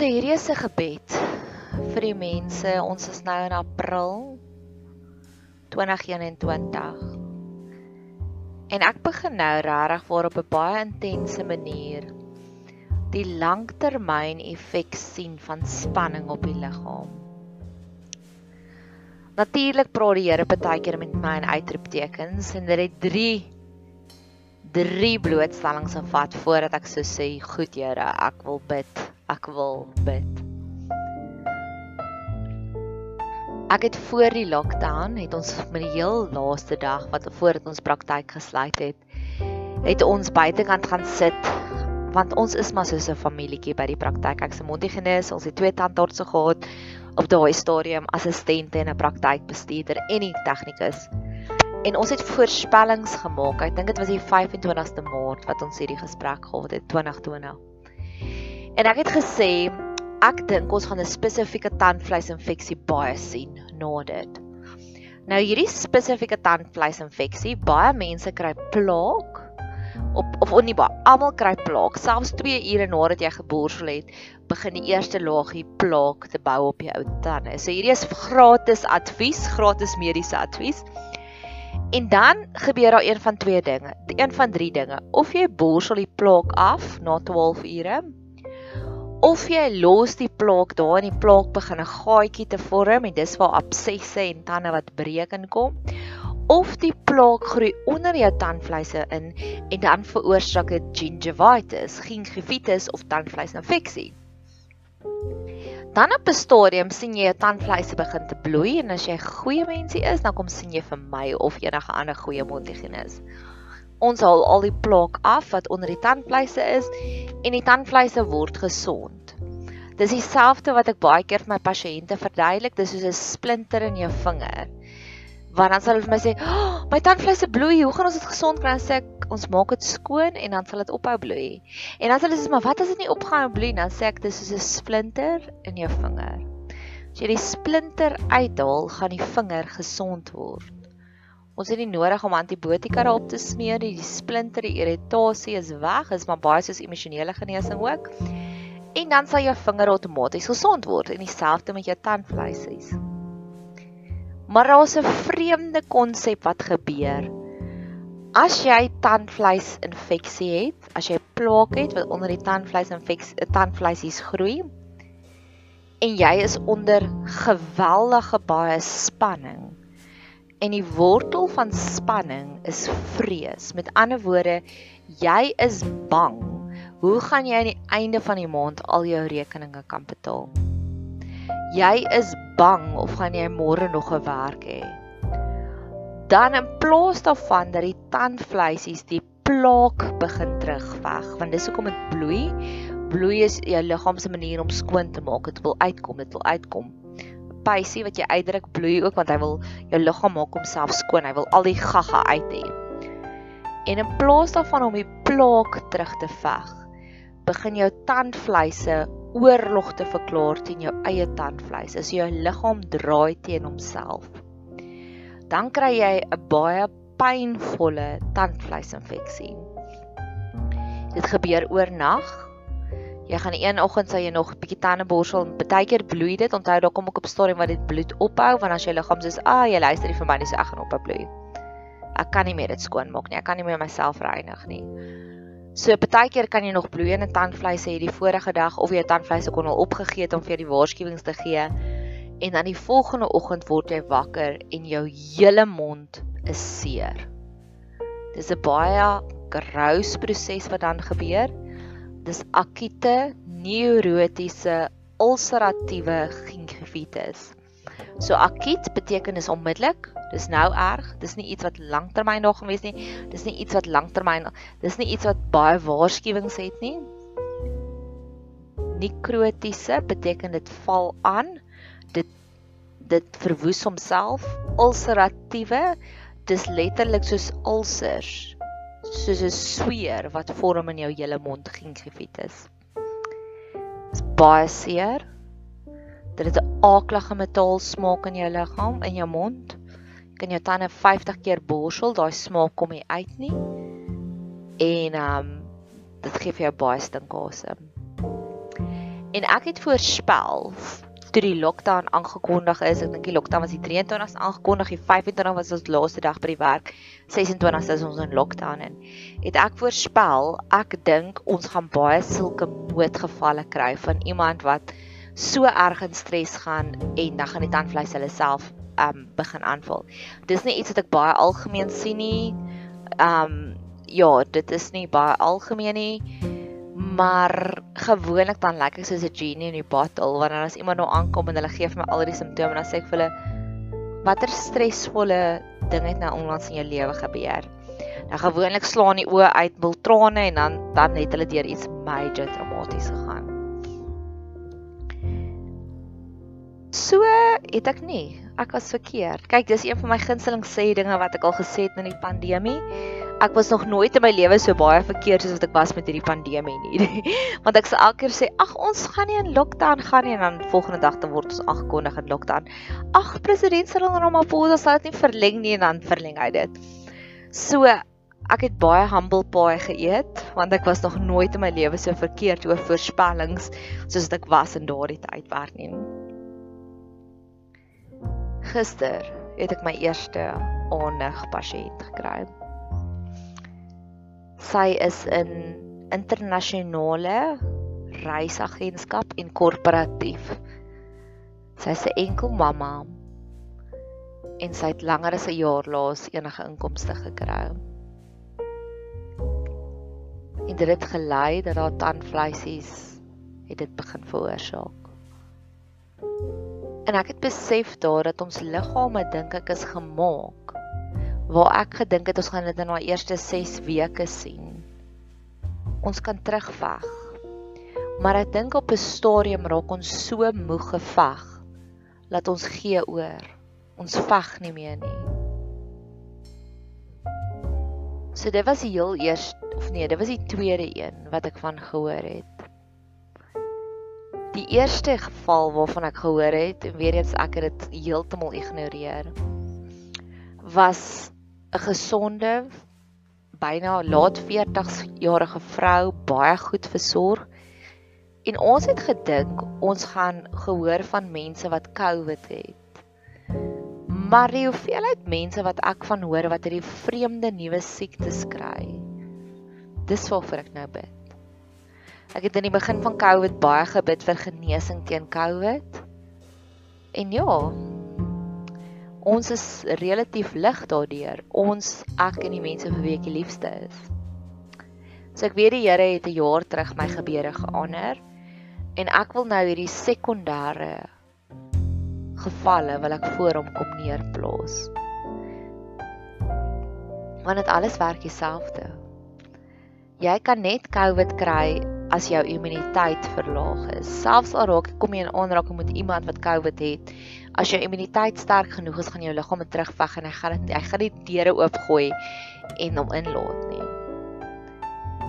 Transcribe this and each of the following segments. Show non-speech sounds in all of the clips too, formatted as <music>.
So hierdie is 'n gebed vir die mense. Ons is nou in April 2021. En ek begin nou regtig voor op 'n baie intense manier die langtermyn effek sien van spanning op die liggaam. Natuurlik praat die Here baie keer met my in uitroeptekens en dit het 3 drie blootstellings gevat voordat ek so sê, "Goed Here, ek wil bid." Ek wil bid. Ek het voor die lockdown het ons met die heel laaste dag wat voordat ons praktyk gesluit het, het ons buitekant gaan sit want ons is maar soos 'n familietjie by die praktyk. Ek's 'n mondhygiënis, ons het twee tandartse gehad op daai stadium, assistente en 'n praktykbestuurder en 'n tegnikus. En ons het voorspellings gemaak. Ek dink dit was die 25ste Maart wat ons hierdie gesprek gehad het 2020. En ek het gesê ek dink ons gaan 'n spesifieke tandvleisinfeksie baie sien na dit. Nou hierdie spesifieke tandvleisinfeksie, baie mense kry plaak op of nie baie, almal kry plaak. Selfs 2 ure nadat jy geborsel het, begin die eerste laagie plaak te bou op jou ou tande. So hierdie is gratis advies, gratis mediese advies. En dan gebeur daar een van twee dinge, een van drie dinge. Of jy borsel die plaak af na 12 ure of jy los die plaak daar en die plaak begin 'n gaatjie te vorm en dis waar absesse en tande wat breek in kom of die plaak groei onder jou tandvleise in en dan veroorsaak dit gingivitis, gingivitis of tandvleisinfeksie. Dan op 'n stadium sien jy jou tandvleise begin te bloei en as jy 'n goeie mensie is, dan kom sien jy vir my of enige ander goeie mondhygiënis ons haal al die plaak af wat onder die tandvleise is en die tandvleise word gesond. Dis dieselfde wat ek baie keer vir my pasiënte verduidelik, dis soos 'n splinter in jou vinger. Want dan sal hulle vir my sê, oh, "My tandvleise bloei, hoe gaan ons dit gesond kry?" sê ek, "Ons maak dit skoon en dan sal dit ophou bloei." En dan sê hulle, "Maar wat as dit nie ophou bloei?" Dan sê ek, "Dis soos 'n splinter in jou vinger." As jy die splinter uithaal, gaan die vinger gesond word. Ons het nie nodig om antibiotika daarop te smeer nie. Die splinter, die irritasie is weg. Is maar baie soos emosionele genesing ook. En dan sal jou vinger outomaties gesond word en dieselfde met jou tandvleisies. Maar daar's 'n vreemde konsep wat gebeur. As jy tandvleisinfeksie het, as jy plaak het wat onder die tandvleisinfeksie tandvleisies groei en jy is onder geweldige baie spanning En die wortel van spanning is vrees. Met ander woorde, jy is bang. Hoe gaan jy aan die einde van die maand al jou rekeninge kan betaal? Jy is bang of gaan jy môre nog 'n werk hê? Dan in plaas daarvan dat die tandvleisies die plaak begin terugveg, want dis hoekom dit bloei. Bloei is jou liggaam se manier om skoon te maak. Dit wil uitkom, dit wil uitkom spysie wat jy uitdruk bloei ook want hy wil jou liggaam maak homself skoon. Hy wil al die gaga uit hê. En in plaas daarvan om die plaag terug te veg, begin jou tandvleise oorlog te verklaar teen jou eie tandvleis. As jou liggaam draai teen homself, dan kry jy 'n baie pynvolle tandvleisinfeksie. Dit gebeur oornag Jy gaan een oggend sal jy nog 'n bietjie tande borsel baie keer bloei dit. Onthou daar kom ook op stadium waar dit bloed ophou want as jou liggaam sê, "Ag, jy luister nie vir my nie, so ek gaan ophou bloei." Ek kan nie meer dit skoon maak nie. Ek kan nie meer myself reinig nie. So baie keer kan jy nog bloeiende tandvleis hê die vorige dag of jou tandvleis kon al opgegee het om vir die waarskuwings te gee. En dan die volgende oggend word jy wakker en jou hele mond is seer. Dis 'n baie grous proses wat dan gebeur dis akute neurotiese ulseratiewe gingivitis. So akut beteken is onmiddellik, dis nou erg, dis nie iets wat lanktermyn nog gewees nie. Dis nie iets wat lanktermyn, dis nie iets wat baie waarskuwings het nie. Nekrotiese beteken dit val aan. Dit dit verwoes homself. Ulseratiewe dis letterlik soos ulcers soos 'n sweer wat vorm in jou hele mond gingivitis. Dit is baie seer. Dit het 'n aaklige metaal smaak in jou liggaam, in jou mond. Jy kan jou tande 50 keer borsel, daai smaak kom nie uit nie. En ehm um, dit gee vir jou baie stinkasem. En ek het voorspel toe die lockdown aangekondig is, ek dink die lockdown was die 23ste aangekondig, die 25 was ons laaste dag by die werk, 26ste is ons in lockdown en het ek voorspel, ek dink ons gaan baie sulke moedgevalle kry van iemand wat so erg in stres gaan en dan gaan die tandvleis hulle self um begin aanval. Dis nie iets wat ek baie algemeen sien nie. Um ja, dit is nie baie algemeen nie maar gewoonlik dan lyk ek soos 'n genie in die bottle wanneer as iemand nou aankom en hulle gee vir my al die simptome dan sê ek vir hulle watter stresvolle ding het nou onlangs in jou lewe gebeur. Nou gewoonlik slaan die oë uit, wil trane en dan dan het hulle deur iets major traumaties gegaan. So het ek nie. Ek was verkeerd. Kyk, dis een van my gunsteling sê dinge wat ek al gesê het in die pandemie ek was nog nooit in my lewe so baie verkeerd soos wat ek was met hierdie pandemie nie. <laughs> Want ek sê elke keer sê, "Ag, ons gaan nie in lockdown gaan nie." En dan volgende dag dan word ons aangekondig in lockdown. "Ag, president Cyril Ramaphosa sal dit nie verleng nie" en dan verleng hy dit. So ek het baie humble pie geëet want ek was nog nooit in my lewe so verkeerd oor voorspellings soos wat ek was in daardie tydperk nie. Gister het ek my eerste aannig pasiënt gekry. Sy is in internasionale reisagentskap en korporatief. Sy's 'n enkel mamma en sy het langer as 'n jaar laas enige inkomste gekry. En dit het gelei dat haar tandvleisies het dit begin veroorsaak. En ek het besef daar dat ons liggame dink ek is gemaak waar ek gedink het ons gaan dit in haar eerste 6 weke sien. Ons kan terugveg. Maar ek dink op 'n stadium raak ons so moeg geveg dat ons gee oor. Ons veg nie meer nie. So dit was die heel eerste of nee, dit was die tweede een wat ek van gehoor het. Die eerste geval waarvan ek gehoor het en weer eens ek het dit heeltemal ignoreer was 'n gesonde byna laat 40s jarige vrou baie goed versorg. En ons het gedink ons gaan gehoor van mense wat COVID het. Maar die hoeveelheid mense wat ek van hoor wat hierdie vreemde nuwe siektes kry. Dis waarvoor ek nou bid. Ek het in die begin van COVID baie gebid vir genesing teen COVID. En ja, ons is relatief lig daardeur. Ons ek en die mense vir wie ek die liefste is. So ek weet die Here het 'n jaar terug my gebeure geander en ek wil nou hierdie sekondêre gevalle wil ek voor hom kom neerplaas. Want dit alles werk dieselfde. Jy kan net COVID kry as jou immuniteit verlaag is. Selfs al raak kom jy in aanraking met iemand wat COVID het, as jou immuniteit sterk genoeg is, gaan jou liggaam dit terugveg en hy gaan dit hy gaan die deure oopgooi en hom inlaat nie.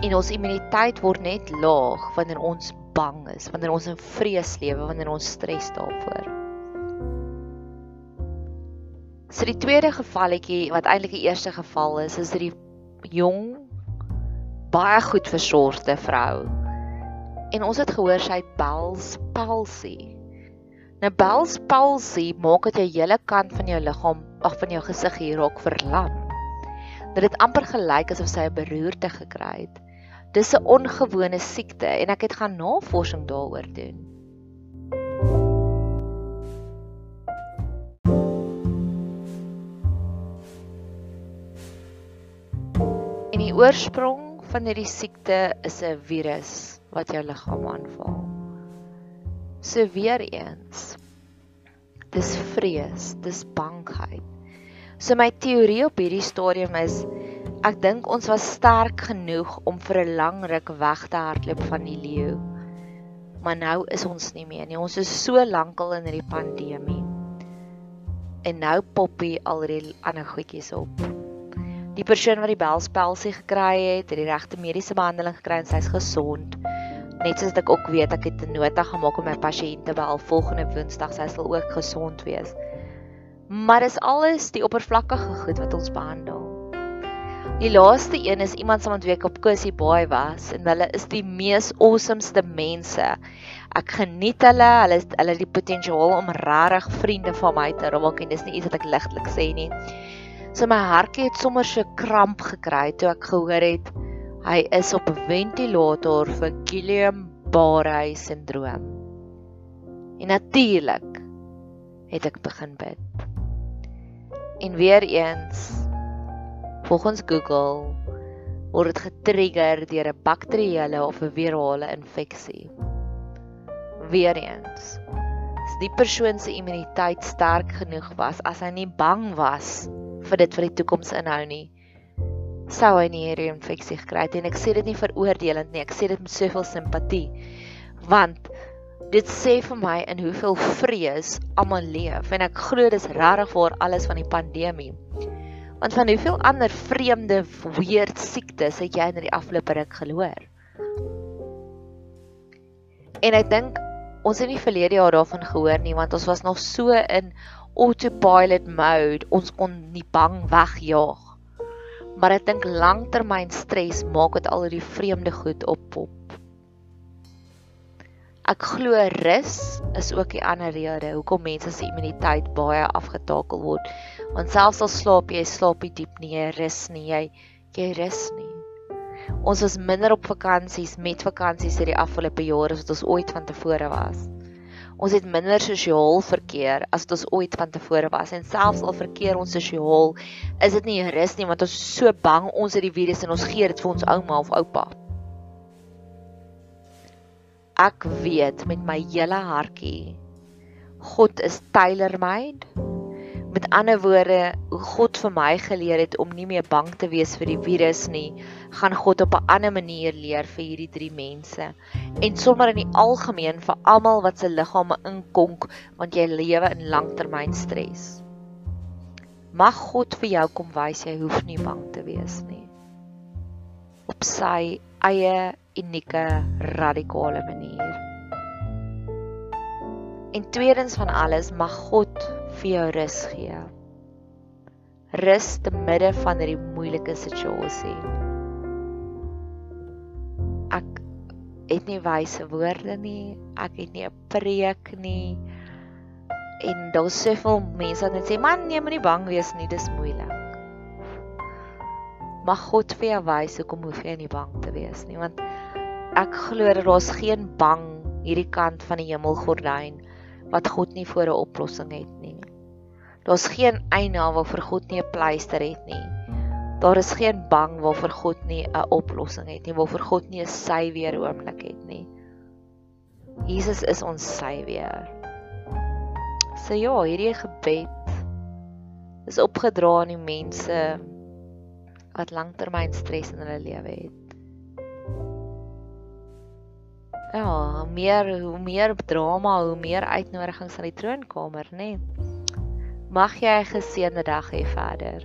En ons immuniteit word net laag wanneer ons bang is, wanneer ons in vrees lewe, wanneer ons stres daarvoor. So die tweede gevalletjie wat eintlik die eerste geval is, is dit die jong baie goed versorgde vrou en ons het gehoor sy het Bell's palsy. Nou Bell's palsy maak dat jou hele kant van jou liggaam, ag van jou gesig hier raak verlam. Dit amper gelyk asof sy 'n beroerte gekry het. Dis 'n ongewone siekte en ek het gaan navorsing daaroor doen. En die oorsprong van hierdie siekte is 'n virus wat jou liggaam aanval. So weer eens. Dis vrees, dis bangheid. So my teorie op hierdie stadium is ek dink ons was sterk genoeg om vir 'n lang ruk weg te hardloop van die leeu. Maar nou is ons nie meer nie. Ons is so lankal in hierdie pandemie. En nou poppie al die ander goedjies op. Die persoon wat die belspelsie gekry het, het die regte mediese behandeling gekry en sy's gesond net soos ek ook weet ek het 'n nota gemaak om my pasiënte by al volgende Woensdag sy sal ook gesond wees. Maar dis alles die oppervlakkige goed wat ons behandel. Die laaste een is iemand wat week op Kusie Baai was en hulle is die mees awesomeste mense. Ek geniet hulle, hulle het hulle die potensiaal om regtig vriende van my te raak en dis nie iets wat ek ligtelik sê nie. So my hartjie het sommer so kramp gekry toe ek gehoor het Hy is op 'n ventilator vir Guillain-Barré sindroom. En natuurlik het ek begin bid. En weer eens volgens Google word dit getrigger deur 'n bakterieële of 'n virale infeksie. Weer eens. Die persoon se immuniteit sterk genoeg was, as hy nie bang was vir dit vir die toekoms inhou nie, sou hy nie hierdie infeksie gekry het en ek sê dit nie veroordelend nie ek sê dit met soveel simpatie want dit sê vir my in hoeveel vrees almal leef en ek glo dis regtig vir alles van die pandemie. Want van hoeveel ander vreemde weird siektes het jy in die afgelope ruk gehoor en ek dink ons het nie verlede jaar daarvan gehoor nie want ons was nog so in autopilot mode ons kon nie bang wegjaag maar ek dink langtermyn stres maak dit al die vreemde goed oppop. Ek glo rus is ook die ander rede hoekom mense se immuniteit baie afgetakel word. Want selfs al slaap jy, slaap jy diep nie, jy rus nie, jy jy rus nie. Ons was minder op vakansies met vakansies hierdie afgelope jare as wat ons ooit van tevore was. Ons het minder sosiaal verkeer as wat ons ooit van tevore was en selfs al verkeer ons sosiaal, is dit nie rus nie want ons is so bang ons het die virus en ons gee dit vir ons ouma of oupa. Ek weet met my hele hartjie God is tailor-made Met ander woorde, hoe God vir my geleer het om nie meer bang te wees vir die virus nie, gaan God op 'n ander manier leer vir hierdie drie mense. En sommer in die algemeen vir almal wat se liggame inkonk want jy lewe in langtermyn stres. Mag God vir jou kom wys jy hoef nie bang te wees nie. Op sy eie unieke radikale manier. En tweedens van alles mag God vir jou rus gee. Rus te midde van hierdie moeilike situasie. Ek het nie wyse woorde nie, ek het nie 'n preek nie. En daar's soveel mense wat net sê, "Man, nee, moenie bang wees nie, dis moeilik." Mag God vir jou wys hoekom hoef jy nie bang te wees nie, want ek glo dat daar's geen bang hierdie kant van die hemelgordyn wat God nie voor 'n oplossing het nie. Daar's geen eina waarvoor God nie 'n pleister het nie. Daar is geen bang waarvoor God nie 'n oplossing het nie, waarvoor God nie 'n sy weer oomblik het nie. Jesus is ons sy weer. So ja, hierdie gebed is opgedra aan die mense wat langtermyn stres in hulle lewe het. Ja, hoe meer hoe meer drama, hoe meer uitnodigings aan die troonkamer, nê? Nee. Mag jy 'n geseënde dag hê verder.